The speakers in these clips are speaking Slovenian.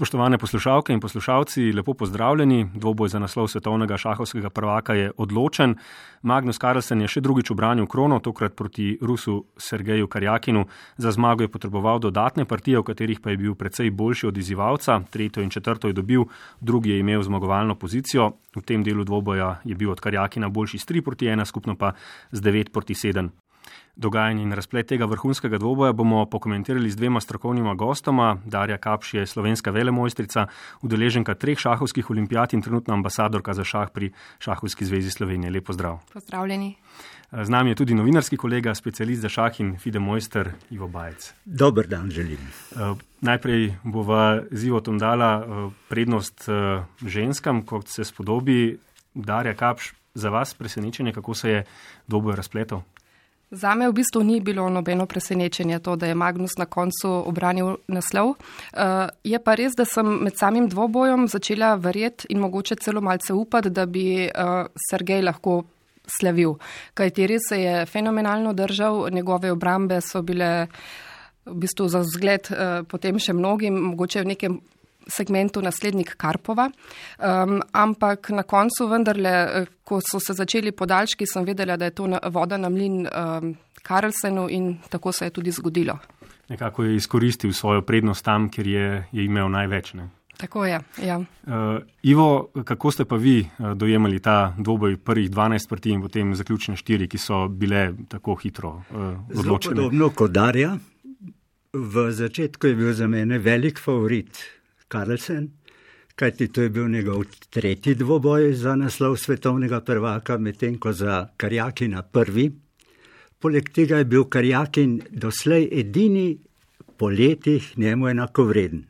Spoštovane poslušalke in poslušalci, lepo pozdravljeni. Dvoboj za naslov svetovnega šahovskega prvaka je odločen. Magnus Carlsen je še drugič obranil krono, tokrat proti Rusu Sergeju Karjakinu. Za zmago je potreboval dodatne partije, v katerih pa je bil precej boljši od izzivalca. Tretjo in četrto je dobil, drugi je imel zmagovalno pozicijo. V tem delu dvoboja je bil od Karjakina boljši s 3 proti 1, skupno pa z 9 proti 7 dogajanje in razplet tega vrhunskega dvoboja bomo pokomentirali z dvema strokovnima gostoma. Darja Kapš je slovenska velemojstrica, udeleženka treh šahovskih olimpijat in trenutna ambasadorka za šah pri Šahovski zvezi Slovenije. Lepo zdrav. Pozdravljeni. Z nami je tudi novinarski kolega, specialist za šah in fide mojster Ivo Bajec. Dober dan želim. Najprej bova z Ivotom dala prednost ženskam, kot se spodobi. Darja Kapš, za vas presenečenje, kako se je dvoboj razpletel? Za me v bistvu ni bilo nobeno presenečenje to, da je Magnus na koncu obranil naslov. Uh, je pa res, da sem med samim dvobojem začela verjeti in mogoče celo malce upati, da bi uh, Sergej lahko slavil. Kajti res se je fenomenalno držal, njegove obrambe so bile v bistvu za zgled uh, potem še mnogim, mogoče v nekem segmentu naslednik Karpova. Um, ampak na koncu vendarle, eh, ko so se začeli podaljški, sem vedela, da je to voda na mlin um, Karlsenu in tako se je tudi zgodilo. Nekako je izkoristil svojo prednost tam, kjer je, je imel največ. Ne? Tako je. Ja. Uh, Ivo, kako ste pa vi uh, dojemali ta dvoboj prvih 12 partij in potem zaključne štiri, ki so bile tako hitro uh, odločene? Podobno kot Darja. V začetku je bil za mene velik favorit Karlsen, kajti to je bil njegov tretji dvoboj za naslov svetovnega prvaka, medtem ko za Karjakina prvi. Poleg tega je bil Karjakin doslej edini po letih njemu enako vreden.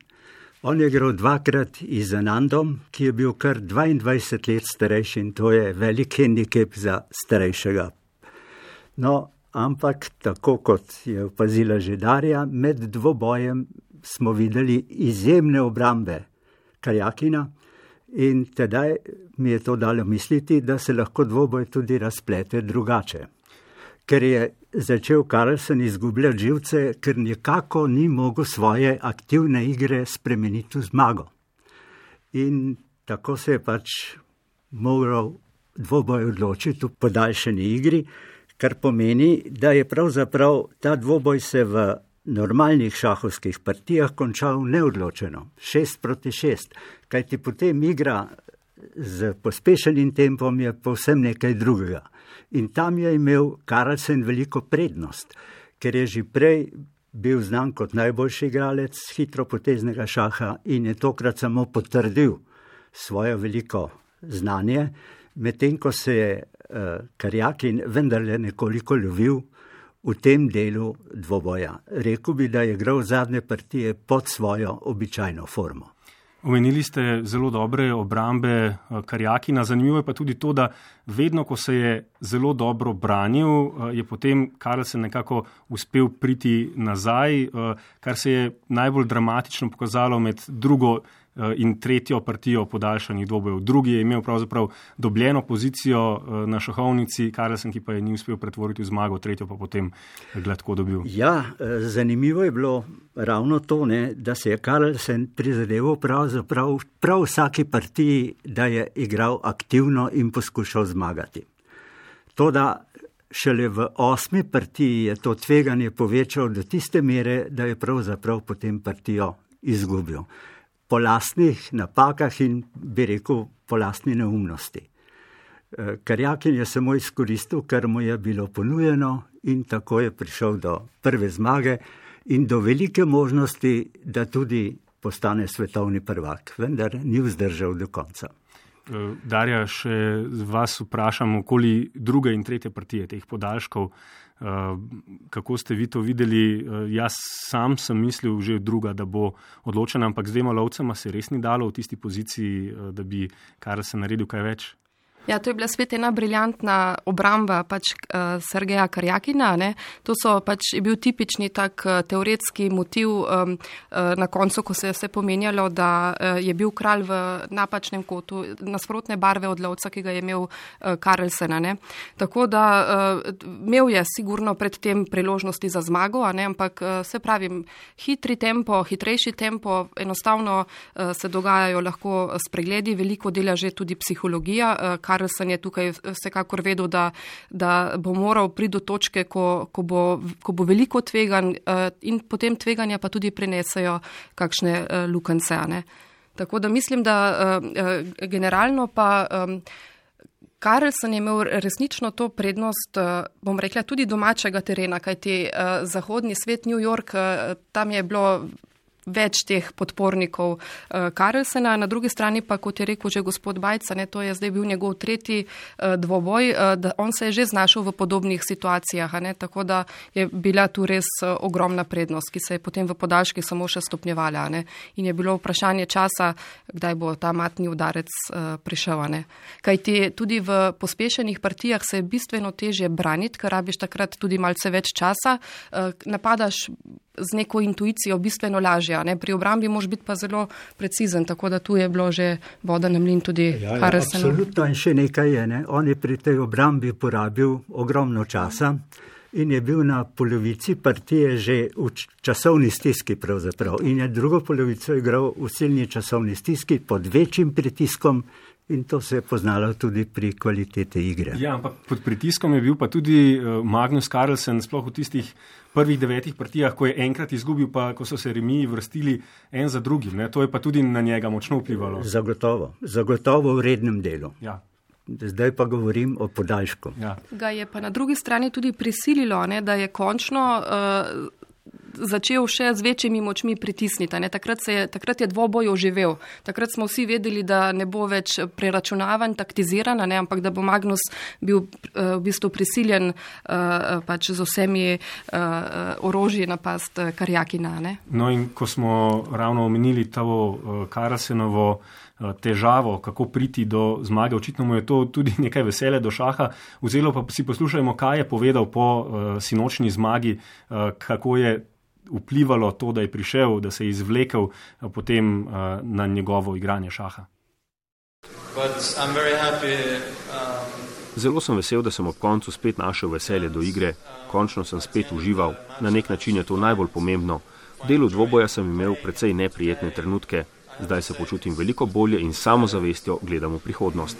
On je igral dvakrat z Anandom, ki je bil kar 22 let starejši in to je velik handicap za starejšega. No, ampak tako kot je opazila že Darja, med dvobojem smo videli izjemne obrambe Karjakina in tedaj mi je to dalo misliti, da se lahko dvoboj tudi razplete drugače. Ker je začel Karlsen izgubljati živce, ker nekako ni mogel svoje aktivne igre spremeniti v zmago. In tako se je pač moral dvoboj odločiti v podaljšani igri, kar pomeni, da je pravzaprav ta dvoboj se v normalnih šahovskih partijah končal neodločeno, šest proti šest, kajti potem igra z pospešenim tempom je povsem nekaj drugega. In tam je imel Karlsen veliko prednost, ker je že prej bil znan kot najboljši igralec hitropoteznega šaha in je tokrat samo potrdil svojo veliko znanje, medtem ko se je uh, Karjakin vendarle nekoliko lovil v tem delu dvoboja. Rekl bi, da je igral zadnje partije pod svojo običajno formo. Omenili ste zelo dobre obrambe eh, Karjakina. Zanimivo je pa tudi to, da vedno, ko se je zelo dobro branil, eh, je potem Karlsen nekako uspel priti nazaj, eh, kar se je najbolj dramatično pokazalo med drugo in tretjo partijo podaljšanih dvobojev. Drugi je imel pravzaprav dobljeno pozicijo eh, na šahovnici, Karlsen, ki pa je ni uspel pretvoriti v zmago, tretjo pa potem gladko dobil. Ja, eh, zanimivo je bilo ravno to, ne, da se je Karlsen prizadeval pravzaprav prav vsaki partiji, da je igral aktivno in poskušal zmagati. To, da šele v osmi partiji je to tveganje povečal do tiste mere, da je pravzaprav potem partijo izgubil po lastnih napakah in bi rekel po lastni neumnosti. Eh, Karjakin je samo izkoristil, kar mu je bilo ponujeno in tako je prišel do prve zmage in do velike možnosti, da tudi postane svetovni prvak, vendar ni vzdržal do konca. Eh, Darja, še vas vprašam okoli druge in tretje partije teh podaljškov. Eh, kako ste vi to videli? Eh, jaz sam sem mislil že druga, da bo odločena, ampak z dvema lovcema se res ni dalo v tisti poziciji, da bi kar se naredil kaj več. Ja, to je bila spet ena briljantna obramba pač uh, Sergeja Karjakina. Ne. To so pač je bil tipični tak uh, teoretski motiv um, uh, na koncu, ko se je vse pomenjalo, da uh, je bil kralj v napačnem kotu, nasprotne barve od lovca, ki ga je imel uh, Karlsena. Ne. Tako da uh, imel je sigurno predtem priložnosti za zmago, ampak uh, se pravim, hitri tempo, hitrejši tempo, enostavno uh, se dogajajo lahko spregledi, veliko dela že tudi psihologija. Uh, Karlsen je tukaj vsekakor vedel, da, da bo moral priti do točke, ko, ko, bo, ko bo veliko tvegan uh, in potem tveganja pa tudi prinesejo kakšne uh, lukance. Tako da mislim, da uh, generalno pa. Karlsen je imel resnično to prednost, bom rekla, tudi domačega terena, kajti zahodni svet, New York, tam je bilo več teh podpornikov uh, Karlsena, na drugi strani pa, kot je rekel že gospod Bajca, ne, to je zdaj bil njegov tretji uh, dvoboj, uh, da on se je že znašel v podobnih situacijah, ne, tako da je bila tu res uh, ogromna prednost, ki se je potem v podaljški samo še stopnjevala ne, in je bilo vprašanje časa, kdaj bo ta matni udarec uh, prišel. Ne. Kaj ti tudi v pospešenih partijah se je bistveno težje braniti, ker rabiš takrat tudi malce več časa, uh, napadaš z neko intuicijo bistveno lažja. Ne? Pri obrambi moš biti pa zelo precizen, tako da tu je bilo že voda na mlin tudi ja, ja, Absolutno in še nekaj je. Ne? On je pri tej obrambi porabil ogromno časa in je bil na polovici partije že v časovni stiski pravzaprav in je drugo polovico igral v silni časovni stiski pod večjim pritiskom. In to se je poznalo tudi pri kvaliteti igre. Ja, ampak pod pritiskom je bil pa tudi eh, Magnus Carlsen, sploh v tistih prvih devetih partijah, ko je enkrat izgubil, pa ko so se remi vrstili en za drugim. Ne? To je pa tudi na njega močno vplivalo. Zagotovo, zagotovo v rednem delu. Ja. Zdaj pa govorim o podaljšku. Ja. Ga je pa na drugi strani tudi prisililo, ne, da je končno. Uh, začel še z večjimi močmi pritisniti. Takrat, je, takrat je dvoboj oživel. Takrat smo vsi vedeli, da ne bo več preračunavan, taktiziran, ne, ampak da bo Magnus bil uh, v bistvu prisiljen uh, pač z vsemi uh, orožji napast Karjakina. Ne. No in ko smo ravno omenili uh, Karasenovo težavo, kako priti do zmage. Očitno mu je to tudi nekaj vesele do šaha. Vzelo pa si poslušajmo, kaj je povedal po uh, sinočni zmagi, uh, kako je vplivalo to, da je prišel, da se je izvlekel eh, potem uh, na njegovo igranje šaha. Um, Zelo sem vesel, da sem ob koncu spet našel veselje do igre, končno sem spet užival, na nek način je to najbolj pomembno. V delu dvoboja sem imel precej neprijetne trenutke, zdaj se počutim veliko bolje in samozavestjo gledam v prihodnost.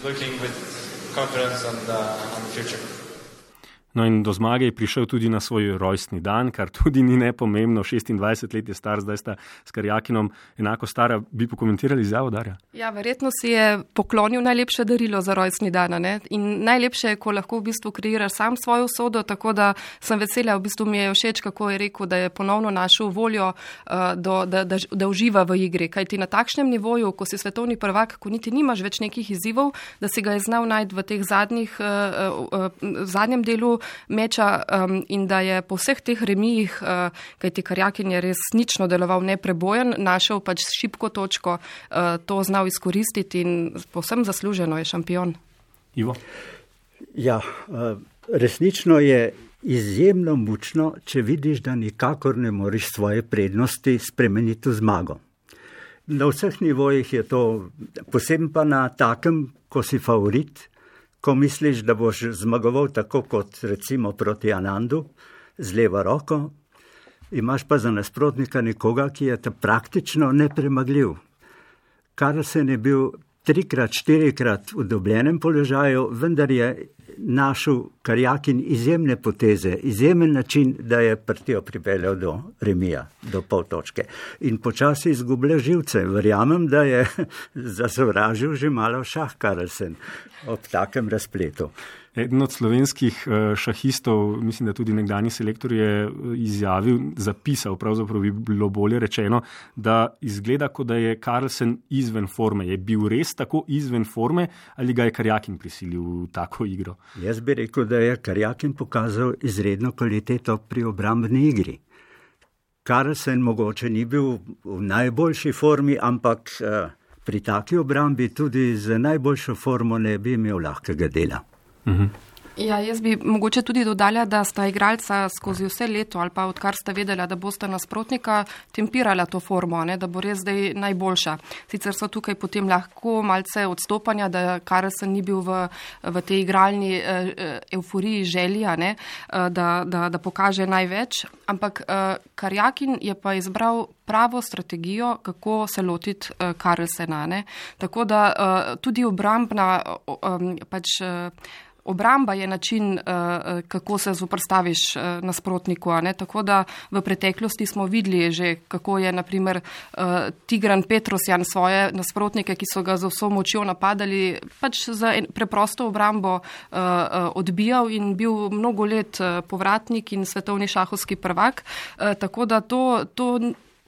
No, in do zmage je prišel tudi na svoj rojstni dan, kar tudi ni nepomembno. 26 let je star, zdaj sta s Karjakinom enako stara. Bi pokomentirali izjavo Darja? Ja, verjetno si je poklonil najlepše darilo za rojstni dan. Ne? In najlepše je, ko lahko v bistvu kreiraš sam svojo sodo. Tako da sem vesela, v bistvu mi je všeč, kako je rekel, da je ponovno našel voljo, uh, do, da, da, da uživa v igri. Kaj ti na takšnem nivoju, ko si svetovni prvak, ko niti nimaš več nekih izzivov, da si ga je znal najti v teh zadnjih, uh, uh, uh, zadnjem delu meča um, in da je po vseh teh remijih, uh, kajti Karjakin je res nično deloval neprebojen, našel pač šipko točko, uh, to znal izkoristiti in posem zasluženo je šampion. Ivo? Ja, uh, resnično je. Izjemno mučno, če vidiš, da nikakor ne moreš svoje prednosti spremeniti v zmago. Na vseh nivojih je to, posebno pa na takem, ko si favorit, ko misliš, da boš zmagoval tako kot recimo proti Anandu z levo roko, imaš pa za nasprotnika nekoga, ki je ta praktično nepremagljiv. Kar se je bil trikrat, štirikrat v dobljenem položaju, vendar je našel Karjakin izjemne poteze, izjemen način, da je partijo pripeljal do remija, do pol točke. In počasi izgublja živce. Verjamem, da je zasovražil že malo šah Karlsen ob takem razpletu. Eden od slovenskih eh, šahistov, mislim, da tudi nekdani selektor je eh, izjavil, zapisal, pravzaprav bi bilo bolje rečeno, da izgleda, kot da je Karlsen izven forme. Je bil res tako izven forme ali ga je Karjakin prisilil v tako igro? Jaz bi rekel, da je Karjakin pokazal izredno kvaliteto pri obrambni igri. Karlsen mogoče ni bil v najboljši formi, ampak uh, pri taki obrambi tudi z najboljšo formo ne bi imel lahkega dela. Mhm. Ja, jaz bi mogoče tudi dodala, da sta igralca skozi vse leto ali pa odkar sta vedela, da boste nasprotnika tempirala to formo, ne, da bo res zdaj najboljša. Sicer so tukaj potem lahko malce odstopanja, da Karlsen ni bil v, v tej igralni uh, euforiji želja, ne, uh, da, da, da pokaže največ, ampak uh, Karjakin je pa izbral pravo strategijo, kako se lotiti uh, Karlsena. Ne. Tako da uh, tudi obrambna um, pač. Uh, Obramba je način, eh, eh, kako se zoprstaviš eh, nasprotniku. Tako da v preteklosti smo videli že, kako je naprimer Tigran Petrosjan svoje nasprotnike, ki so ga z vso močjo napadali, pač za preprosto obrambo odbijal in bil mnogo let povratnik in svetovni šahovski prvak. Tako da to. to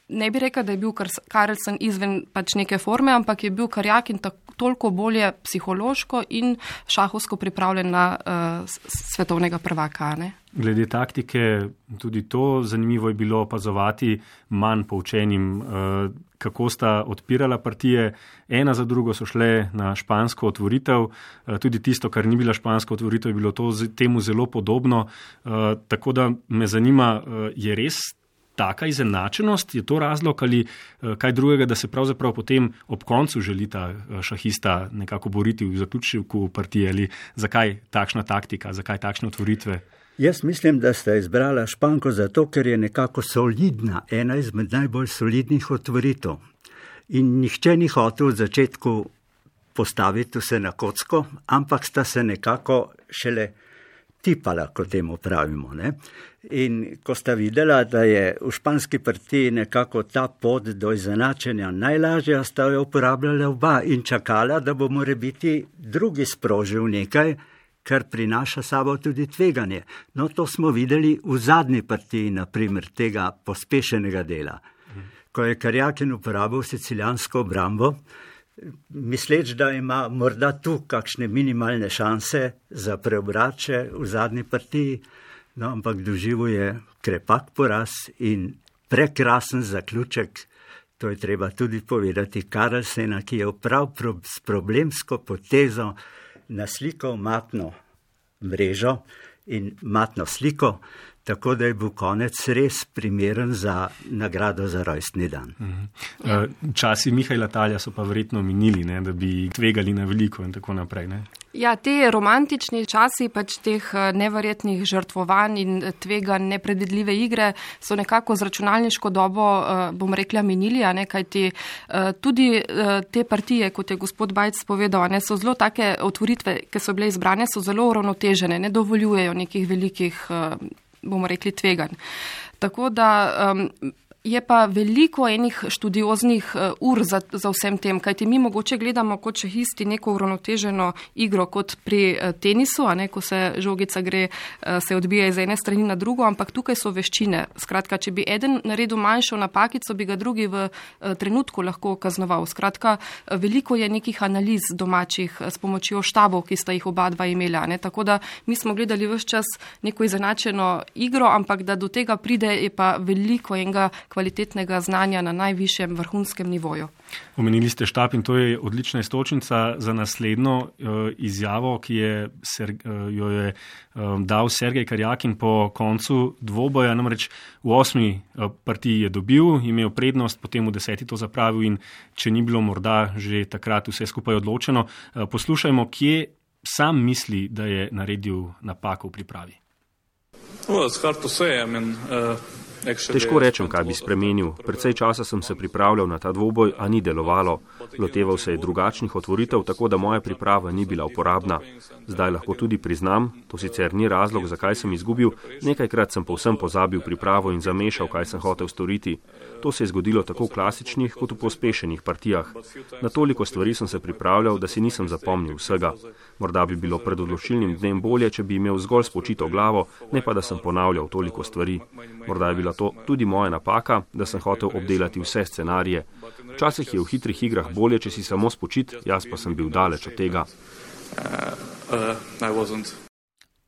Ne bi rekel, da je bil Karlsen izven pač neke forme, ampak je bil Karjakin toliko bolje psihološko in šahovsko pripravljen na uh, svetovnega prvaka. Ne? Glede taktike, tudi to zanimivo je bilo opazovati manj poučenim, uh, kako sta odpirala partije. Ena za drugo so šle na špansko otvoritev, uh, tudi tisto, kar ni bila španska otvoritev, je bilo to temu zelo podobno. Uh, tako da me zanima, uh, je res taka izenačenost, je to razlog ali eh, kaj drugega, da se pravzaprav potem ob koncu želi ta eh, šahista nekako boriti v zaključku partije ali zakaj takšna taktika, zakaj takšne otvoritve? Jaz mislim, da ste izbrala Španko zato, ker je nekako solidna, ena izmed najbolj solidnih otvoritev. In nihče ni hotel v začetku postaviti vse na kocko, ampak sta se nekako šele tipala, kot temu pravimo. Ne? In ko sta videla, da je v španski partiji nekako ta pot do izenačenja najlažja, sta jo uporabljala oba in čakala, da bo more biti drugi sprožil nekaj, kar prinaša sabo tudi tveganje. No, to smo videli v zadnji partiji, naprimer, tega pospešenega dela. Ko je Karjakin uporabil sicilijansko obrambo, misleč, da ima morda tu kakšne minimalne šanse za preobrače v zadnji partiji. No, ampak doživel je krepak poraz in prekrasen zaključek. To je treba tudi povedati, Karlsena, ki je prav s problemsko potezo naslikal matno mrežo in matno sliko, tako da je bil konec res primeren za nagrado za rojstni dan. Mhm. Eh, časi Mihajla Talja so pa verjetno minili, ne, da bi tvegali na veliko in tako naprej. Ne? Ja, te romantični časi pač teh eh, neverjetnih žrtvovanj in tvega nepredvidljive igre so nekako z računalniško dobo, eh, bom rekla, minili, a ne, kajti tudi te partije, kot je gospod Bajc povedal, ne, so zelo take otvoritve, ki so bile izbrane, so zelo uravnotežene, ne dovoljujejo nekih velikih bomo rekli, tvegan. Tako da um, Je pa veliko enih študioznih uh, ur za, za vsem tem, kajti mi mogoče gledamo kot še isti neko uravnoteženo igro kot pri uh, tenisu, a ne, ko se žogica gre, uh, se odbija iz ene strani na drugo, ampak tukaj so veščine. Skratka, če bi eden naredil manjšo napakico, bi ga drugi v trenutku lahko kaznoval. Skratka, veliko je nekih analiz domačih s pomočjo štabov, ki sta jih oba dva imela. Ne. Tako da mi smo gledali vse čas neko izenačeno igro, ampak da do tega pride, je pa veliko enega kvalitetnega znanja na najvišjem vrhunskem nivoju. Omenili ste štab in to je odlična istočnica za naslednjo uh, izjavo, ki je, ser, uh, jo je um, dal Sergej Karjakin po koncu dvoboja. Namreč v osmi uh, partiji je dobil, imel prednost, potem v deseti to zapravil in če ni bilo morda že takrat vse skupaj odločeno, uh, poslušajmo, kje sam misli, da je naredil napako v pripravi. Well, Težko rečem, kaj bi spremenil. Predvsej časa sem se pripravljal na ta dvoboj, a ni delovalo. Loteval se je drugačnih otvoritev, tako da moja priprava ni bila uporabna. Zdaj lahko tudi priznam, to sicer ni razlog, zakaj sem izgubil, nekajkrat sem povsem pozabil pripravo in zamešal, kaj sem hotel storiti. To se je zgodilo tako v klasičnih kot v pospešenih partijah. Na toliko stvari sem se pripravljal, da si nisem zapomnil vsega. Morda bi bilo pred odločilnim dnem bolje, če bi imel zgolj spočito glavo, ne pa da sem ponavljal toliko stvari. Morda je bila to tudi moja napaka, da sem hotel obdelati vse scenarije. Včasih je v hitrih igrah bolje, če si samo spočit, jaz pa sem bil daleč od tega. Uh, uh,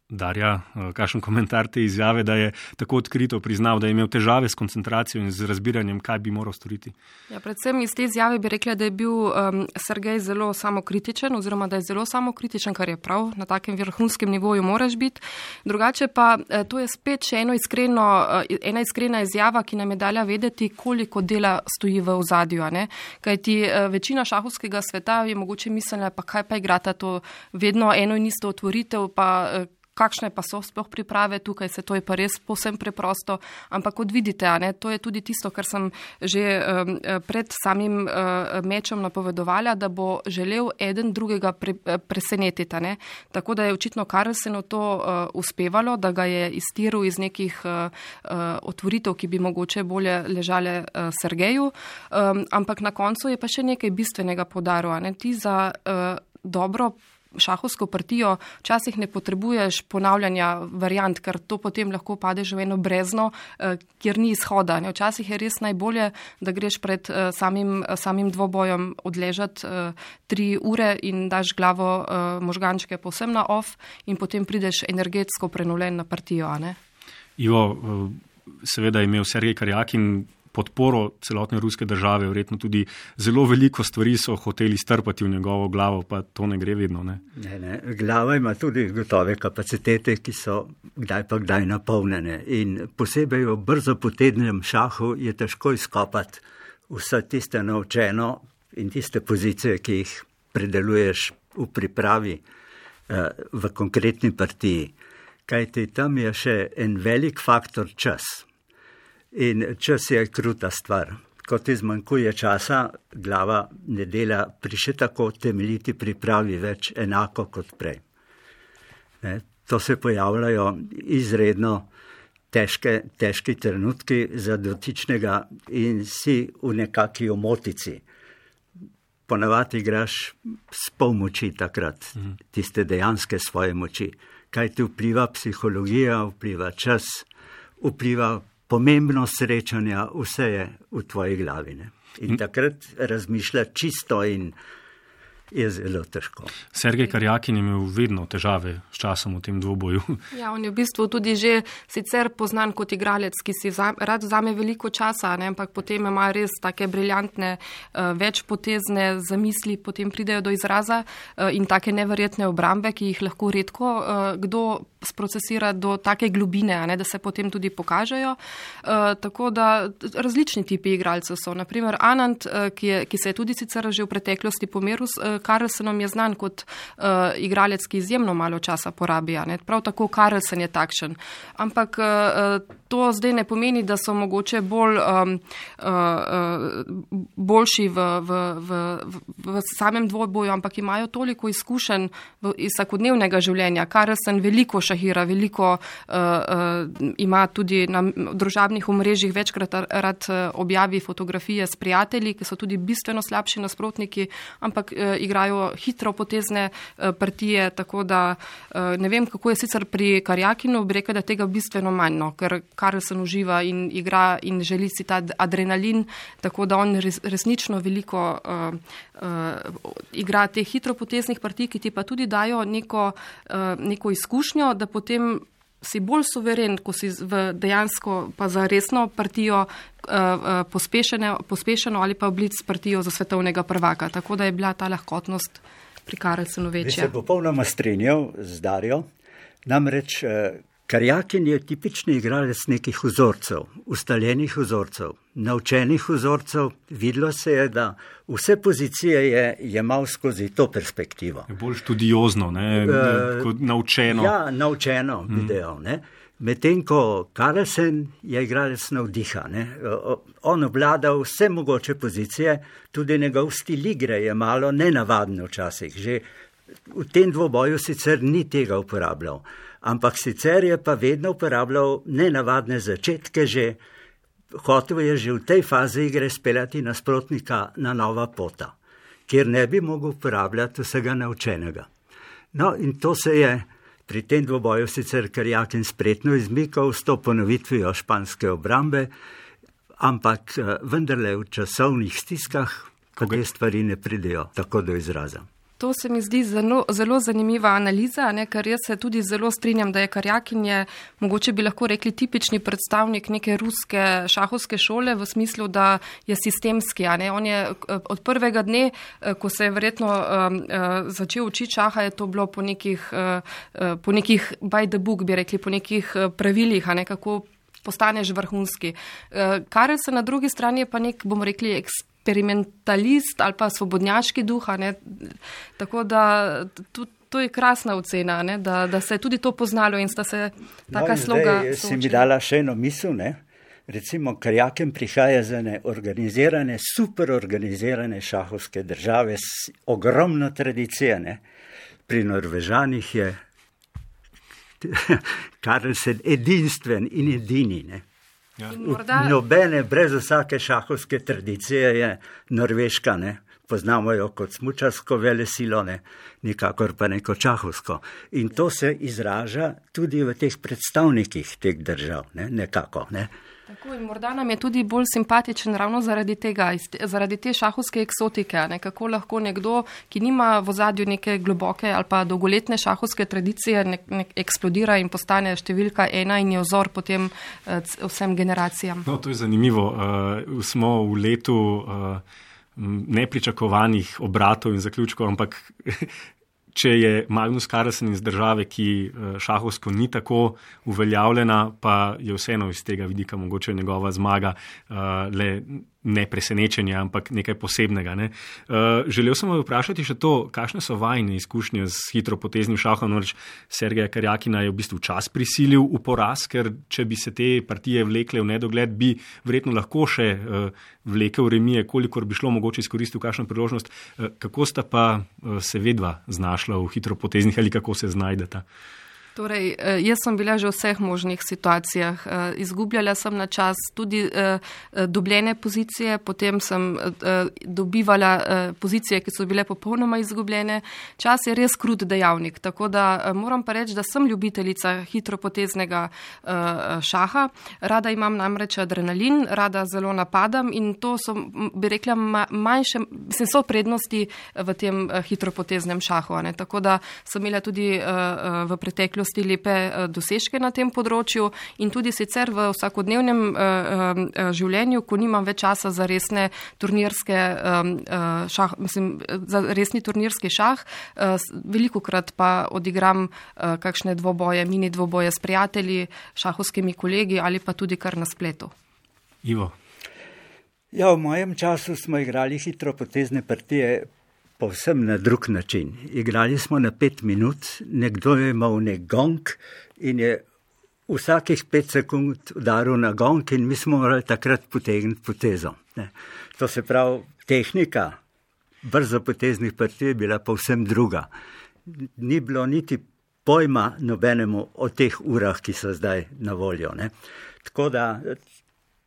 Darja, eh, kakšen komentar te izjave, da je tako odkrito priznal, da je imel težave s koncentracijo in z razbiranjem, kaj bi moral storiti? Ja, predvsem iz te izjave bi rekla, da je bil um, Sergej zelo samokritičen oziroma da je zelo samokritičen, kar je prav, na takem vrhunskem nivoju moraš biti. Drugače pa eh, to je spet še eno iskreno, eh, ena iskrena izjava, ki nam je dala vedeti, koliko dela stoji v ozadju. Kaj ti večina šahovskega sveta je mogoče mislila, pa kaj pa igrata to vedno eno in isto otvoritev, pa kakšne pa so sploh priprave tukaj, se to je pa res posem preprosto, ampak kot vidite, ne, to je tudi tisto, kar sem že um, pred samim uh, mečem napovedovala, da bo želel eden drugega pre, presenetiti. Ne. Tako da je očitno Karlsenu to uh, uspevalo, da ga je iztiril iz nekih uh, uh, otvoritev, ki bi mogoče bolje ležale uh, Sergeju, um, ampak na koncu je pa še nekaj bistvenega podaril. Ti za uh, dobro šahovsko partijo včasih ne potrebuješ ponavljanja variant, ker to potem lahko padeš v eno brezno, eh, kjer ni izhoda. Včasih je res najbolje, da greš pred eh, samim, samim dvobojem odležati eh, tri ure in daš glavo možgančke posem na off in potem prideš energetsko prenovljen na partijo. Ivo, seveda je imel Sergej Karjakin podporo celotne ruske države, verjetno tudi zelo veliko stvari so hoteli strpati v njegovo glavo, pa to ne gre vedno. Ne? Ne, ne. Glava ima tudi gotove kapacitete, ki so kdaj pa kdaj napolnjene. In posebej v brzo potednem šahu je težko izkopati vse tiste naučeno in tiste pozicije, ki jih predeluješ v pripravi eh, v konkretni partiji. Kajti tam je še en velik faktor čas. In čas je kruta stvar. Ko ti zmanjkuje časa, glava ne dela pri še tako temeljiti pripravi več enako kot prej. Ne, to se pojavljajo izredno težke, težki trenutki za dotičnega in si v nekakšni omotici. Ponavadi igraš s pol moči takrat, mhm. tiste dejanske svoje moči. Kaj ti vpliva psihologija, vpliva čas, vpliva pomembnost srečanja, vse je v tvoji glavi. Ne? In hm. takrat razmišlja čisto in je zelo težko. Sergej Karjakin je imel vedno težave s časom v tem dvoboju. Ja, on je v bistvu tudi že sicer poznan kot igralec, ki si rad vzame veliko časa, ne, ampak potem ima res take briljantne, uh, večpotezne zamisli, potem pridejo do izraza uh, in take neverjetne obrambe, ki jih lahko redko uh, kdo sprocesira do take globine, ne, da se potem tudi pokažejo. Uh, tako da različni tipi igralcev so. Naprimer, Anand, uh, ki, je, ki se je tudi sicer že v preteklosti pomeril s uh, Karlsenom je znan kot uh, igralec, ki izjemno malo časa porabi. Prav tako Karlsen je takšen. Ampak uh, to zdaj ne pomeni, da so mogoče bolj, um, uh, boljši v, v, v, v samem dvoboju, ampak imajo toliko izkušenj iz vsakodnevnega življenja. Karlsen veliko šahira, veliko uh, uh, ima tudi na družabnih omrežjih večkrat rad objavi fotografije s prijatelji, ki so tudi bistveno slabši nasprotniki, ampak uh, igrajo hitro potezne uh, partije, tako da uh, ne vem, kako je sicer pri Karjakinu, bi rekel, da tega bistveno manj, no, ker Karlsen uživa in igra in želi si ta adrenalin, tako da on res, resnično veliko uh, uh, igra teh hitro poteznih partij, ki ti pa tudi dajo neko, uh, neko izkušnjo, da potem si bolj suveren, ko si v dejansko pa za resno partijo uh, pospešeno ali pa oblic partijo za svetovnega prvaka. Tako da je bila ta lahkotnost pri Karlsenu večja. Bi se popolnoma strinjal z Darjo. Namreč Karjakin je tipični igralec nekih vzorcev, ustaljenih vzorcev, naučenih vzorcev. Videlo se je, da vse pozicije je jemal skozi to perspektivo. Je bolj študiozno, ne, uh, kot naučeno. Ja, naučeno mm. video. Ne. Medtem ko Karlsen je igralec navdiha, ne. on obvlada vse mogoče pozicije, tudi njegov stil igre je malo nenavaden včasih. Že v tem dvoboju sicer ni tega uporabljal ampak sicer je pa vedno uporabljal nenavadne začetke, že hotel je že v tej fazi igre speljati nasprotnika na nova pota, kjer ne bi mogel uporabljati vsega naučenega. No, in to se je pri tem dvoboju sicer Karjakin spretno izmikal s to ponovitvijo španske obrambe, ampak eh, vendarle v časovnih stiskah, ko te stvari ne pridejo tako do izraza. To se mi zdi zelo, zelo zanimiva analiza, ne, ker jaz se tudi zelo strinjam, da je Karjakin je, mogoče bi lahko rekli, tipični predstavnik neke ruske šahovske šole v smislu, da je sistemski. Ne. On je eh, od prvega dne, eh, ko se je verjetno um, začel učiti šaha, je to bilo po nekih, uh, po nekih by the book, bi rekli, po nekih pravilih, ne, kako postaneš vrhunski. Uh, Karel se na drugi strani je pa nek, bomo rekli, ekspert eksperimentalist ali pa svobodnjaški duh. Tako da tudi. To je krasna ocena, ne? da, da se je tudi to poznalo in sta se taka no, sloga. Jaz si mi dala še eno misel, ne? recimo, Karjakem prihaja za ne organizirane, super organizirane šahovske države s ogromno tradicije. Ne? Pri Norvežanih je Karlsen edinstven in edini. Ne? Ja. Morda... Nobene, brez vsake šahovske tradicije je Norveška, ne? poznamo jo kot smučarsko vele silo, ne? nikakor pa neko čahovsko. In to se izraža tudi v teh predstavnikih teh držav, ne? nekako. Ne? Tako morda nam je tudi bolj simpatičen ravno zaradi tega, zaradi te šahovske eksotike. Ne? Kako lahko nekdo, ki nima v zadju neke globoke ali pa dolgoletne šahovske tradicije, nek, nek eksplodira in postane številka ena in je vzor potem uh, vsem generacijam. No, to je zanimivo. Uh, smo v letu. Uh, Nepričakovanih obratov in zaključkov, ampak če je Magnus Carlsen iz države, ki eh, šahovsko ni tako uveljavljena, pa je vseeno iz tega vidika mogoče njegova zmaga uh, le ne presenečenje, ampak nekaj posebnega. Ne. Uh, želel sem vas vprašati še to, kakšne so vajne izkušnje z hitro poteznim šahom. Noč Sergeja Karjakina je v bistvu čas prisilil v poraz, ker če bi se te partije vlekle v nedogled, bi verjetno lahko še uh, vlekel remije, kolikor bi šlo mogoče izkoristiti kakšno priložnost. Uh, kako sta pa uh, se vedva znašla v hitro poteznih ali kako se znajdeta? Torej, eh, jaz sem bila že v vseh možnih situacijah. Eh, izgubljala sem na čas tudi eh, dobljene pozicije, potem sem dobivala pozicije, ki so bile popolnoma izgubljene. Čas je res krut dejavnik, tako da moram pa reči, da sem ljubiteljica hitropoteznega šaha. Rada imam namreč adrenalin, rada zelo napadam in to so, bi rekla, manjše, mislim, so prednosti v tem hitropoteznem šahu. Ne? Tako da sem imela tudi v preteklosti dosti lepe eh, dosežke na tem področju in tudi sicer v vsakodnevnem eh, eh, življenju, ko nimam več časa za resne turnirske šah, mislim, za resni turnirski šah, veliko krat pa odigram kakšne dvoboje, mini dvoboje s prijatelji, šahovskimi kolegi ali pa tudi kar na spletu. Ivo. Ja, v mojem času smo igrali hitro potezne partije povsem na drug način. Igrali smo na pet minut, nekdo je imel nek gong in je vsakih pet sekund udaril na gong in mi smo morali takrat potegniti potezo. Ne. To se pravi, tehnika brzo poteznih partij je bila povsem druga. Ni bilo niti pojma nobenemu o teh urah, ki so zdaj na voljo. Ne. Tako da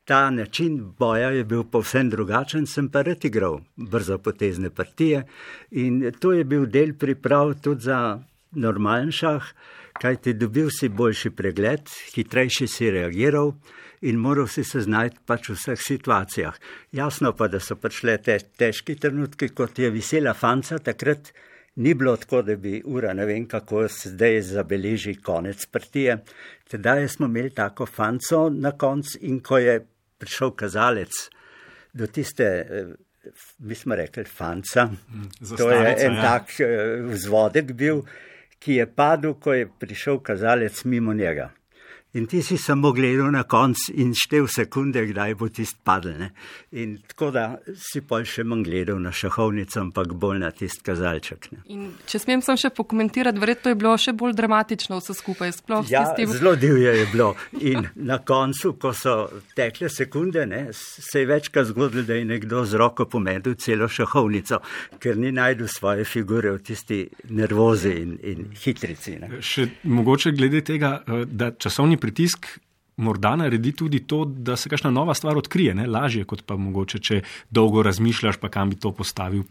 ta način boja je bil povsem drugačen, sem pa rad igral brzo potezne partije in to je bil del priprav tudi za normalen šah, kaj ti dobil si boljši pregled, hitrejši si reagiral in moral si se znajti pač v vseh situacijah. Jasno pa, da so prišle te težki trenutki, kot je visela fanca, takrat ni bilo tako, da bi ura ne vem kako se zdaj zabeleži konec partije. Tedaj smo imeli tako fanco na koncu in ko je prišel kazalec do tiste, eh, mi smo rekli, fanca. Zastavica, to je en ja. tak eh, vzvodek bil, ki je padel, ko je prišel kazalec mimo njega. In ti si samo gledal na konc in štev sekunde, kdaj bo tisti padel. Ne? In tako da si pa še manj gledal na šahovnico, ampak bolj na tisti kazalček. Če smem sem še pokomentirati, verjetno je bilo še bolj dramatično vse skupaj. Ja, tistim... Zelo divje je bilo. In na koncu, ko so tekle sekunde, ne, se je večkrat zgodilo, da je nekdo z roko pomedil celo šahovnico, ker ni najdu svoje figure v tisti nervozi in, in hitrici. Ne? Še mogoče glede tega, eh, da časovni pritisk morda naredi tudi to, da se kakšna nova stvar odkrije, ne? lažje kot pa mogoče, če dolgo razmišljaš, pa kam bi to postavil.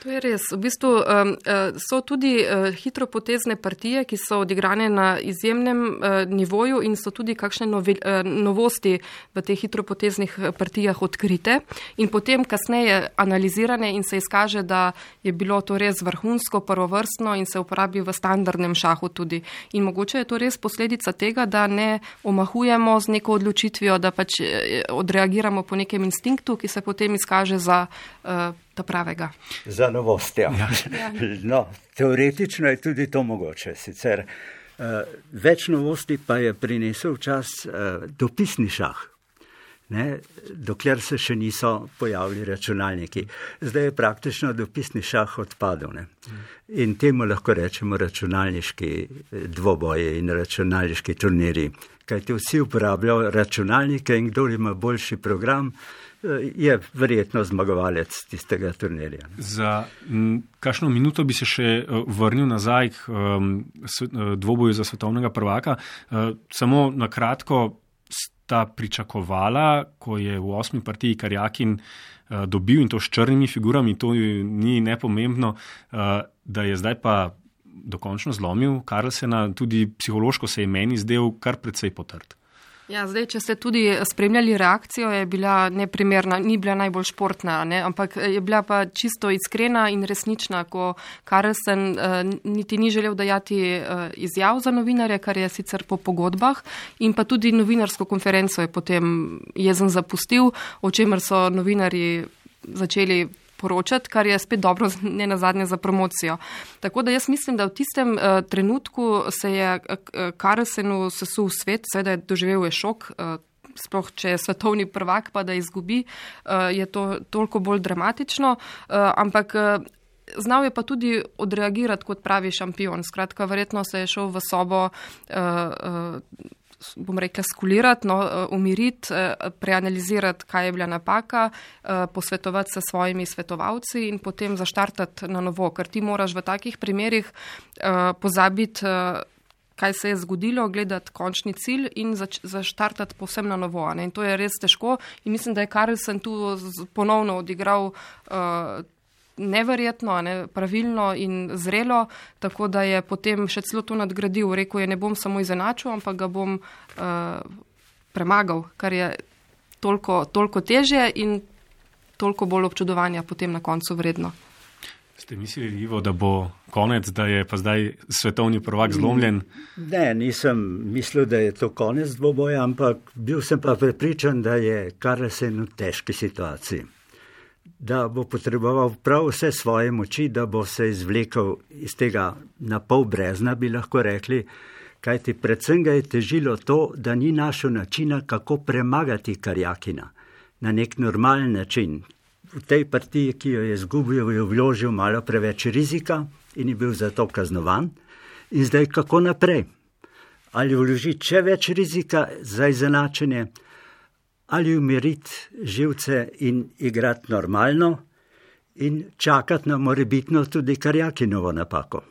To je res. V bistvu um, so tudi uh, hitropotezne partije, ki so odigrane na izjemnem uh, nivoju in so tudi kakšne novi, uh, novosti v teh hitropoteznih partijah odkrite in potem kasneje analizirane in se izkaže, da je bilo to res vrhunsko, prvovrstno in se uporabi v standardnem šahu tudi. In mogoče je to res posledica tega, da ne omahujemo z neko odločitvijo, da pač odreagiramo po nekem instinktu, ki se potem izkaže za. Uh, ta pravega. Za novost, ja. ja. No, teoretično je tudi to mogoče. Sicer uh, več novosti pa je prinesel čas uh, dopisni šah. Ne, dokler se še niso pojavili računalniki. Zdaj je praktično dopisni šah odpadel. Ne. In temu lahko rečemo računalniški eh, dvoboje in računalniški turniri. Kajti vsi uporabljajo računalnike in kdo ima boljši program, je verjetno zmagovalec tistega turnirja. Za kakšno minuto bi se še e, vrnil nazaj k um, dvoboju za svetovnega prvaka. Uh, samo na kratko sta pričakovala, ko je v osmi partiji Karjakin dobil in to s črnimi figurami, to ni nepomembno, uh, da je zdaj pa dokončno zlomil Karlsena, tudi psihološko se je meni zdel kar precej potrt. Ja, zdaj, če ste tudi spremljali reakcijo, je bila neprimerna, ni bila najbolj športna, ne? ampak je bila pa čisto iskrena in resnična, ko Karlsen uh, niti ni želel dajati uh, izjav za novinarje, kar je sicer po pogodbah, in pa tudi novinarsko konferenco je potem jezen zapustil, o čemer so novinari začeli poročati, kar je spet dobro, ne na zadnje, za promocijo. Tako da jaz mislim, da v tistem uh, trenutku se je uh, Karlsenu sesul svet, seveda je doživel je šok. Uh, Sploh, če je svetovni prvak, pa da izgubi, je to toliko bolj dramatično. Ampak znal je pa tudi odreagirati kot pravi šampion. Skratka, verjetno se je šel v sobo bom rekla, skulirati, no, eh, umiriti, eh, preanalizirati, kaj je bila napaka, eh, posvetovati se svojimi svetovalci in potem zaštartati na novo, ker ti moraš v takih primerih pozabiti, kaj se je zgodilo, gledati končni cilj in zač zaštartati posem na novo. Ne? In to je res težko in mislim, da je Karlsen tu ponovno odigral neverjetno, ne, pravilno in zrelo, tako da je potem še celo to nadgradil. Rekl je, ne bom samo izenačil, ampak ga bom uh, premagal, kar je toliko, toliko teže in toliko bolj občudovanja potem na koncu vredno. Ste mislili, Ivo, da bo konec, da je pa zdaj svetovni prvak zlomljen? Ne, nisem mislil, da je to konec dvoboja, ampak bil sem pa prepričan, da je Karlsen v težki situaciji da bo potreboval prav vse svoje moči, da bo se izvlekel iz tega na pol brezna, bi lahko rekli, kajti predvsem ga je težilo to, da ni našel načina, kako premagati Karjakina na nek normalen način. V tej partiji, ki jo je izgubil, je vložil malo preveč rizika in je bil zato kaznovan. In zdaj kako naprej? Ali vložiti še več rizika za izenačenje? Ali umiriti živce in igrati normalno, in čakati na morebitno tudi karjakinovo napako.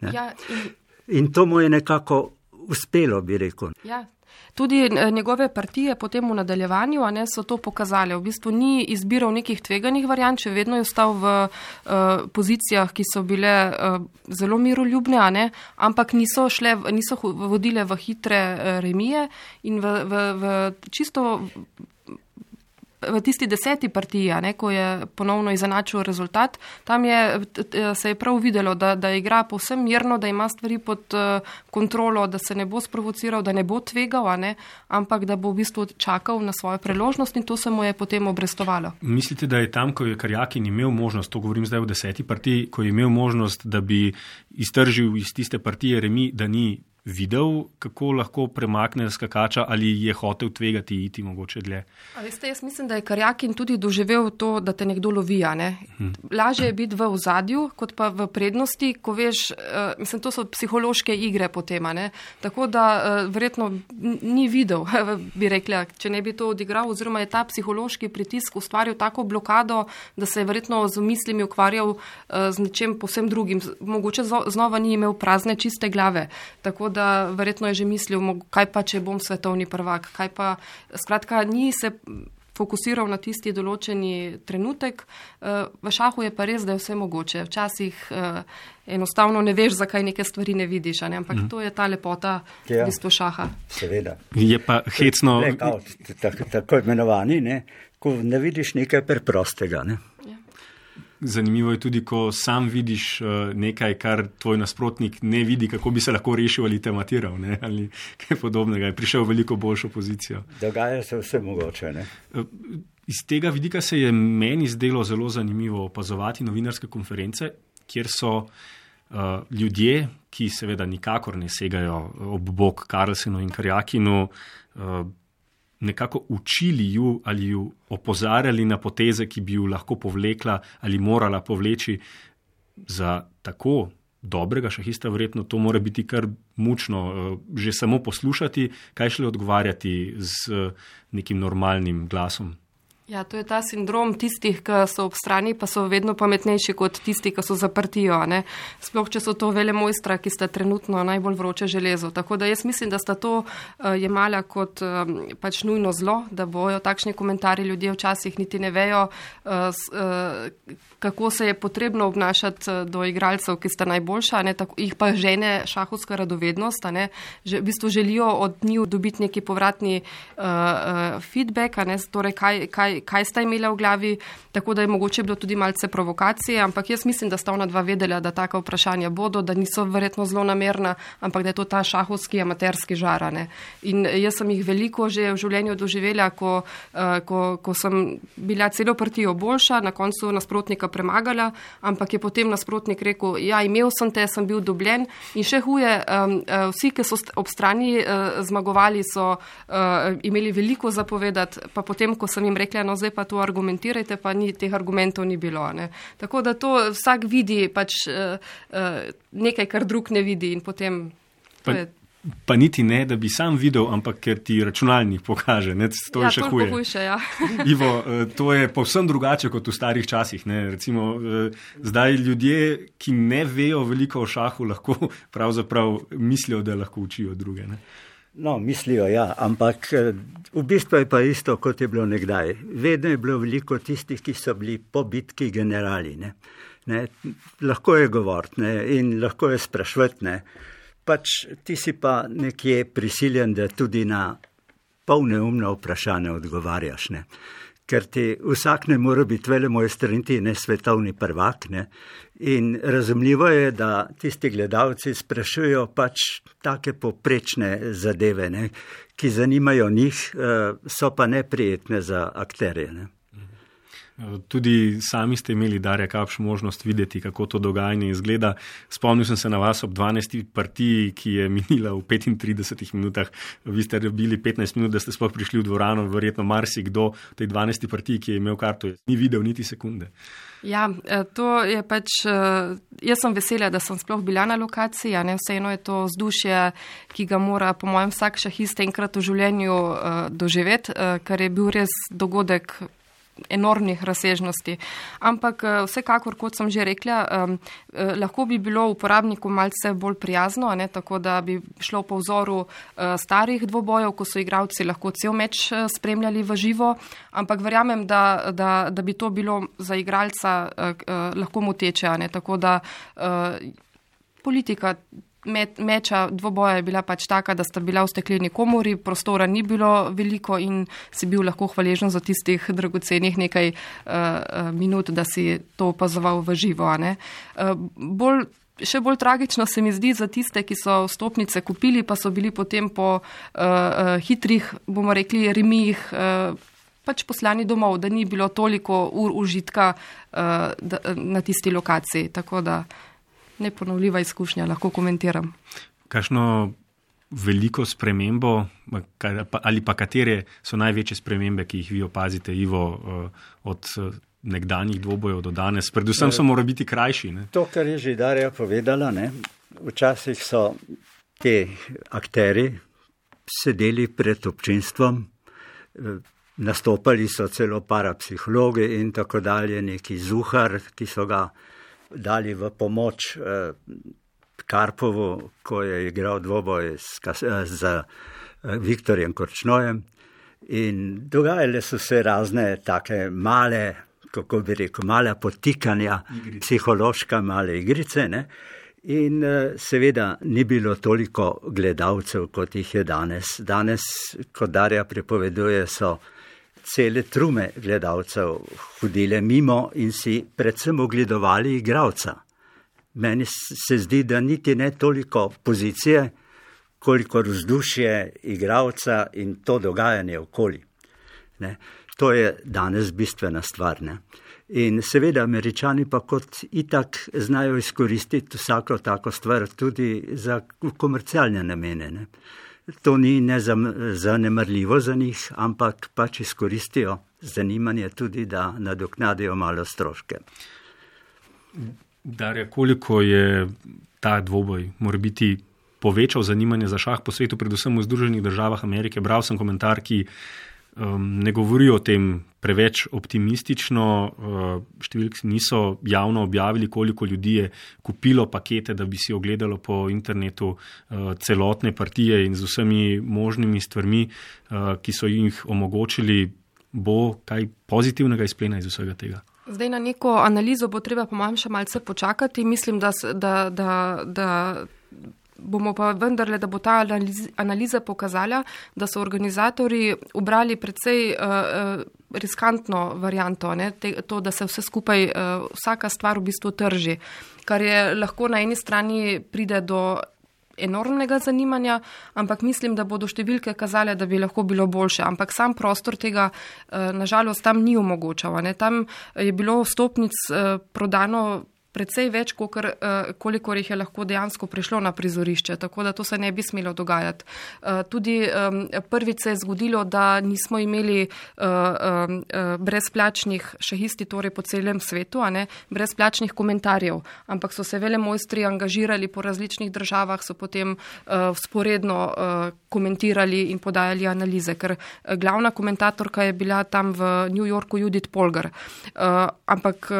Ja, in... in to mu je nekako uspelo, bi rekel. Ja. Tudi eh, njegove partije potem v nadaljevanju ne, so to pokazali. V bistvu ni izbiral nekih tveganih variant, če vedno je ostal v uh, pozicijah, ki so bile uh, zelo miroljubne, ne, ampak niso, šle, niso vodile v hitre uh, remije in v, v, v čisto v tisti deseti partiji, ne, ko je ponovno izenačil rezultat, tam je, se je prav videlo, da, da igra povsem mirno, da ima stvari pod uh, kontrolo, da se ne bo sprovociral, da ne bo tvegal, ne, ampak da bo v bistvu čakal na svojo priložnost in to se mu je potem obrestovalo. Mislite, da je tam, ko je Karjakin imel možnost, to govorim zdaj v deseti partiji, ko je imel možnost, da bi iztržil iz tiste partije remi, da ni videl, kako lahko premakne skakača ali je hotel tvegati iti mogoče dlje. Veste, jaz mislim, da je Karjakin tudi doživel to, da te nekdo lovi. Ne? Hmm. Lažje je biti v ozadju, kot pa v prednosti, ko veš, uh, mislim, to so psihološke igre potem. Tako da uh, verjetno ni videl, bi rekla, če ne bi to odigral, oziroma je ta psihološki pritisk ustvaril tako blokado, da se je verjetno z mislimi ukvarjal uh, z nečem posem drugim. Mogoče znova ni imel prazne, čiste glave. Tako da verjetno je že mislil, kaj pa, če bom svetovni prvak. Pa, skratka, ni se fokusiral na tisti določeni trenutek. Eh, v šahu je pa res, da je vse mogoče. Včasih eh, enostavno ne veš, zakaj neke stvari ne vidiš, ne? ampak mm. to je ta lepota ja, v bistvu šaha. Seveda. Je pa hecno. Tako imenovani, ne? ko ne vidiš nekaj preprostega. Ne? Ja. Zanimivo je tudi, ko sam vidiš uh, nekaj, kar tvoj nasprotnik ne vidi, kako bi se lahko rešil ali tematiral ne? ali kaj podobnega. Je prišel v veliko boljšo pozicijo. Dogaja se vse mogoče. Ne? Uh, iz tega vidika se je meni zdelo zelo zanimivo opazovati novinarske konference, kjer so uh, ljudje, ki seveda nikakor ne segajo ob bok Karlsenu in Karjakinu. Nekako učili ju ali ju opozarjali na poteze, ki bi ju lahko povlekla ali morala povleči za tako dobrega šahista, verjetno to mora biti kar mučno, eh, že samo poslušati, kaj šele odgovarjati z eh, nekim normalnim glasom. Ja, to je ta sindrom tistih, ki so ob strani, pa so vedno pametnejši kot tisti, ki so zaprtijo. Ne? Sploh, če so to vele mojstra, ki sta trenutno najbolj vroče železo. Tako da jaz mislim, da sta to uh, jemala kot um, pač nujno zlo, da bojo takšni komentarji ljudje včasih niti ne vejo, uh, uh, kako se je potrebno obnašati do igralcev, ki sta najboljša, ne? Tako, jih pa žene šahovska radovednost, že, v bistvu želijo od njih dobiti neki povratni uh, uh, feedback, torej kaj, kaj kaj sta imela v glavi, tako da je mogoče bilo tudi malce provokacije, ampak jaz mislim, da sta ona dva vedela, da taka vprašanja bodo, da niso verjetno zelo namerna, ampak da je to ta šahovski amaterski žarane. In jaz sem jih veliko že v življenju doživela, ko, uh, ko, ko sem bila celo partijo boljša, na koncu nasprotnika premagala, ampak je potem nasprotnik rekel, ja, imel sem te, sem bil dobljen in še huje, uh, vsi, ki so ob strani zmagovali, so imeli veliko zapovedati, pa potem, ko sem jim rekla, no zdaj pa to argumentirajte, pa ni, teh argumentov ni bilo. Ne. Tako da to vsak vidi pač uh, uh, nekaj, kar drug ne vidi in potem. Pa, pa niti ne, da bi sam videl, ampak ker ti računalnik pokaže. Ne, to ja, je še huje. huje ja. Ivo, to je povsem drugače kot v starih časih. Recimo, zdaj ljudje, ki ne vejo veliko o šahu, lahko pravzaprav mislijo, da lahko učijo druge. Ne. No, mislijo, ja, ampak eh, v bistvu je pa isto, kot je bilo nekdaj. Vedno je bilo veliko tistih, ki so bili po bitki generali. Ne. Ne, lahko je govoriti in lahko je sprašvati. Pač ti si pa nekje prisiljen, da tudi na polne umne vprašanje odgovarjaš. Ne ker ti vsak ne more biti vele moj strinti, ne svetovni prvak. Ne. In razumljivo je, da tisti gledalci sprašujejo pač take poprečne zadeve, ne, ki zanimajo njih, eh, so pa neprijetne za akterje. Ne. Tudi sami ste imeli, Darja Kapš, možnost videti, kako to dogajanje izgleda. Spomnil sem se na vas ob 12. partiji, ki je minila v 35 minutah. Vi ste bili 15 minut, da ste sploh prišli v dvorano, verjetno marsikdo v tej 12. partiji, ki je imel karto, ni videl niti sekunde. Ja, e, to je pač. E, jaz sem vesela, da sem sploh bila na lokaciji. Vseeno je to vzdušje, ki ga mora, po mojem, vsak šahist enkrat v življenju e, doživeti, ker je bil res dogodek enormnih razsežnosti. Ampak eh, vsekakor, kot sem že rekla, eh, lahko bi bilo uporabnikom malce bolj prijazno, ne, tako da bi šlo po vzoru eh, starih dvobojev, ko so igravci lahko cel meč spremljali v živo, ampak verjamem, da, da, da bi to bilo za igralca lahko moteče. Ne, tako da politika Met, meča dvoboja je bila pač taka, da sta bila v stekleni komori, prostora ni bilo veliko in si bil lahko hvaležen za tistih dragocenih nekaj uh, minut, da si to opazoval v živo. Uh, bolj, še bolj tragično se mi zdi za tiste, ki so stopnice kupili, pa so bili potem po uh, uh, hitrih, bomo rekli, remijih. Uh, Pač poslani domov, da ni bilo toliko ur užitka uh, da, na tisti lokaciji. Tako da uh, neponovljiva izkušnja, lahko komentiram. Kakšno veliko spremembo ali pa katere so največje spremembe, ki jih vi opazite, Ivo, eh, od eh, nekdanjih dvobojev do danes? Predvsem so morali biti krajši. Ne? To, kar je že Darja povedala, ne? včasih so te akteri sedeli pred občinstvom, eh, nastopali so celo parapsihologi in tako dalje, neki zuhar, ki so ga dali v pomoč, eh, Karpovu, ko je igral dvoboj z Viktorjem Korčnojem. In dogajale so se razne take male, kako bi rekel, male potikanja, igrice. psihološka male igrice. Ne? In seveda ni bilo toliko gledalcev, kot jih je danes. Danes, kot Darja pripoveduje, so cele trume gledalcev hodile mimo in si predvsem ogledovali igravca. Meni se zdi, da niti ne toliko pozicije, koliko vzdušje igravca in to dogajanje okoli. Ne. To je danes bistvena stvar. Ne. In seveda američani pa kot itak znajo izkoristiti vsako tako stvar tudi za komercialne namene. Ne. To ni zanemrljivo za njih, ampak pač izkoristijo zanimanje tudi, da nadoknadijo malo stroške. Darja, koliko je ta dvoboj, mora biti povečal zanimanje za šah po svetu, predvsem v Združenih državah Amerike. Bral sem komentar, ki um, ne govori o tem preveč optimistično. Uh, številki niso javno objavili, koliko ljudi je kupilo pakete, da bi si ogledalo po internetu uh, celotne partije in z vsemi možnimi stvarmi, uh, ki so jih omogočili, bo kaj pozitivnega izplena iz vsega tega. Zdaj na neko analizo bo treba po mojem še malce počakati. Mislim, da, da, da, da bomo pa vendarle, da bo ta analiza pokazala, da so organizatori ubrali precej uh, riskantno varianto, Te, to, da se vse skupaj, uh, vsaka stvar v bistvu trži, kar je lahko na eni strani pride do enormnega zanimanja, ampak mislim, da bodo številke kazale, da bi lahko bilo boljše. Ampak sam prostor tega, nažalost, tam ni omogočal. Tam je bilo vstopnic prodano precej več, kolikor, uh, kolikor jih je lahko dejansko prišlo na prizorišče, tako da to se ne bi smelo dogajati. Uh, tudi prvič se je zgodilo, da nismo imeli uh, brezplačnih šahisti, torej po celem svetu, ne, brezplačnih komentarjev, ampak so se vele mojstri angažirali po različnih državah, so potem sporedno komentirali in podajali analize, ker glavna komentatorka je bila tam v New Yorku Judith Polgar. Ampak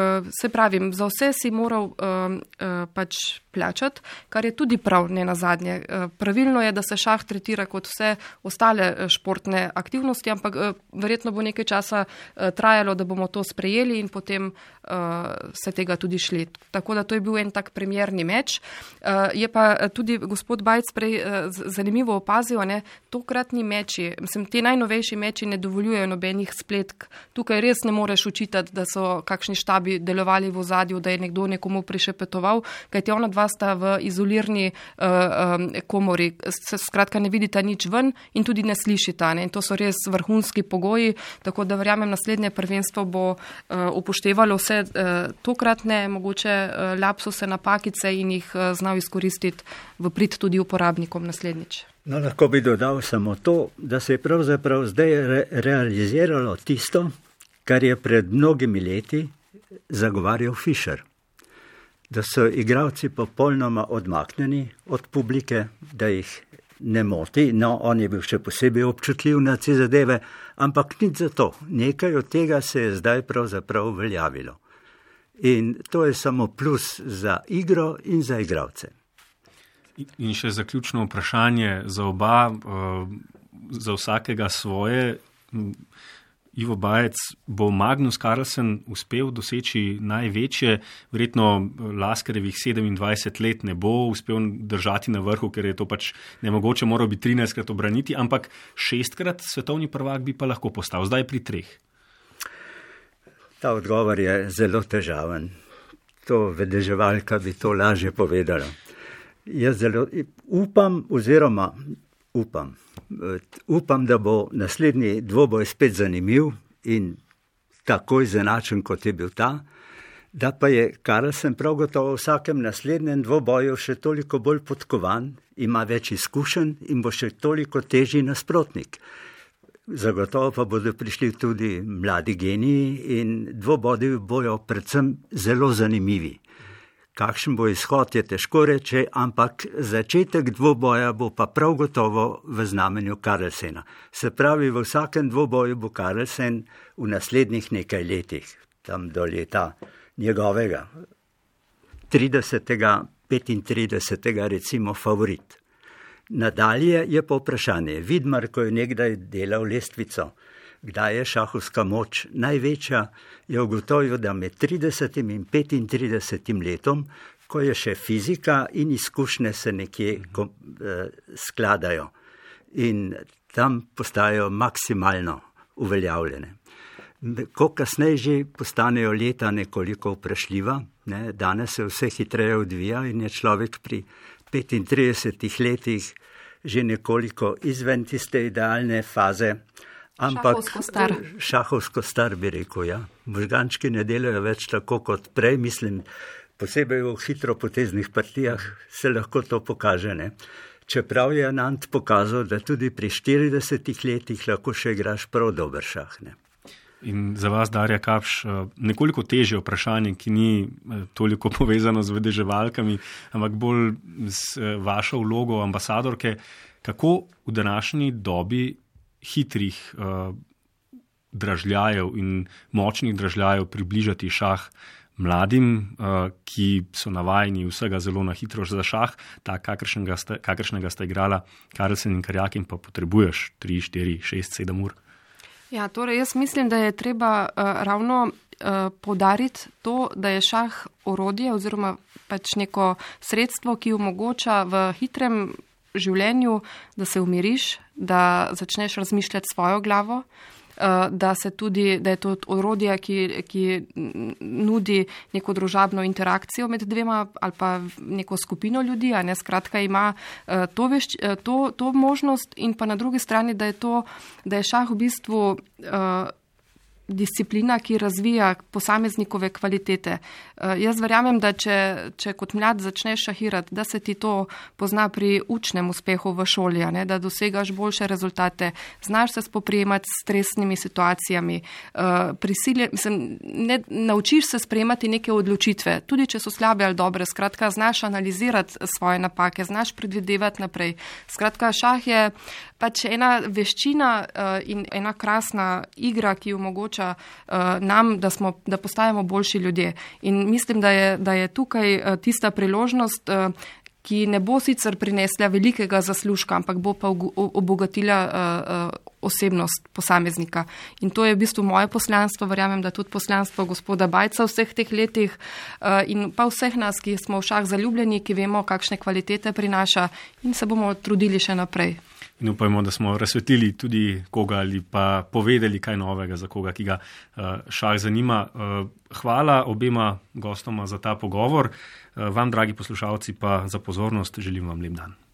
se pravim, za vse si moral uh, uh, pač plačati, kar je tudi prav, ne na zadnje. Uh, pravilno je, da se šah tretira kot vse ostale športne aktivnosti, ampak uh, verjetno bo nekaj časa uh, trajalo, da bomo to sprejeli in potem uh, se tega tudi šli. Tako da to je bil en tak premjerni meč. Uh, je pa tudi gospod Bajc prej uh, zanimivo opazil, ne, tokratni meči, mislim, ti najnovejši meči ne dovoljujejo nobenih spletk. Tukaj res ne moreš učitati, da so kakšni štabi delovali v ozadju, da je nekdo nekomu prišepetoval, kajti ona dva sta v izolirni uh, um, komori, se skratka ne vidita nič ven in tudi ne slišita. Ne? In to so res vrhunski pogoji, tako da verjamem, naslednje prvenstvo bo uh, upoštevalo vse uh, tokratne mogoče uh, lapsuse, napakice in jih uh, znal izkoristiti v prid tudi uporabnikom naslednjič. No, lahko bi dodal samo to, da se je pravzaprav zdaj re realiziralo tisto, kar je pred mnogimi leti zagovarjal Fischer da so igravci popolnoma odmaknjeni od publike, da jih ne moti. No, on je bil še posebej občutljiv na te zadeve, ampak nič za to. Nekaj od tega se je zdaj pravzaprav uveljavilo. In to je samo plus za igro in za igravce. In še zaključno vprašanje za oba, eh, za vsakega svoje. Ivo Bajec, bo Magnus Carlsen uspel doseči največje, verjetno Laskarevih 27 let ne bo uspel držati na vrhu, ker je to pač nemogoče, moral bi 13krat obraniti, ampak šestkrat svetovni prvak bi pa lahko postal, zdaj pri treh. Ta odgovor je zelo težaven. To vedeževalka bi to lažje povedala. Jaz zelo upam, oziroma upam. Upam, da bo naslednji dvoboj spet zanimiv in tako izenačen, kot je bil ta. Da pa je Karlsen prav gotovo v vsakem naslednjem dvoboju še toliko bolj podkovan, ima več izkušenj in bo še toliko težji nasprotnik. Zagotovo pa bodo prišli tudi mladi geniji in dvobodi bojo predvsem zelo zanimivi. Kakšen bo izhod, je težko reči, ampak začetek dvoboja bo pa prav gotovo v znamenju Karlsena. Se pravi, v vsakem dvoboju bo Karlsen v naslednjih nekaj letih, tam do leta njegovega 30. 35. recimo favorit. Nadalje je pa vprašanje, Vidmar, ko je nekdaj delal lestvico, kdaj je šahovska moč največja, je ugotovil, da med 30 in 35 letom, ko je še fizika in izkušnje se nekje eh, skladajo in tam postajajo maksimalno uveljavljene. Ko kasneje že postanejo leta nekoliko vprašljiva, ne, danes se vse hitreje odvija in je človek pri 35 letih že nekoliko izven tiste idealne faze. Ampak šahovsko star. Šahovsko star bi rekel, ja. Možgančki ne delajo več tako kot prej, mislim, posebej v hitro poteznih partijah se lahko to pokaže. Ne. Čeprav je Nant pokazal, da tudi pri 40 letih lahko še igraš prav dober šah. Ne. In za vas, Darja Kapš, eh, nekoliko teže vprašanje, ki ni eh, toliko povezano z vedeževalkami, ampak bolj z eh, vašo vlogo ambasadorke. Kako v današnji dobi hitrih uh, dražljajev in močnih dražljajev približati šah mladim, uh, ki so navajeni vsega zelo na hitro za šah, tak, kakršnega ste, kakršnega ste igrala, Karlsen in Karjak, in pa potrebuješ 3, 4, 6, 7 ur? Ja, torej jaz mislim, da je treba uh, ravno uh, podariti to, da je šah orodje oziroma pač neko sredstvo, ki omogoča v hitrem življenju, da se umiriš, da začneš razmišljati svojo glavo. Uh, Eh, da, tudi, da je to orodje, ki, ki nudi neko družabno interakcijo med dvema ali pa neko skupino ljudi, a ne skratka ima eh, to, veš, eh, to, to možnost in pa na drugi strani, da je, to, da je šah v bistvu disciplina, ki razvija posameznikove kvalitete. Uh, jaz verjamem, da če, če kot mlad začneš šahirati, da se ti to pozna pri učnem uspehu v šoli, ne, da dosegaš boljše rezultate, znaš se spoprijemati s stresnimi situacijami, uh, prisilje, mislim, ne, naučiš se sprejemati neke odločitve, tudi če so slabe ali dobre. Skratka, znaš analizirati svoje napake, znaš predvidevati naprej. Skratka, šah je pač ena veščina uh, in ena krasna igra, ki omogoča uh, nam, da, smo, da postajamo boljši ljudje. In mislim, da je, da je tukaj uh, tista priložnost. Uh, ki ne bo sicer prinesla velikega zaslužka, ampak bo pa obogatila uh, uh, osebnost posameznika. In to je v bistvu moje poslanstvo, verjamem, da tudi poslanstvo gospoda Bajca v vseh teh letih uh, in pa vseh nas, ki smo v šah zaljubljeni, ki vemo, kakšne kvalitete prinaša in se bomo trudili še naprej in upajmo, da smo razsvetlili tudi koga ali pa povedali kaj novega za koga, ki ga uh, šah zanima. Uh, hvala obema gostoma za ta pogovor. Uh, vam, dragi poslušalci, pa za pozornost želim vam lep dan.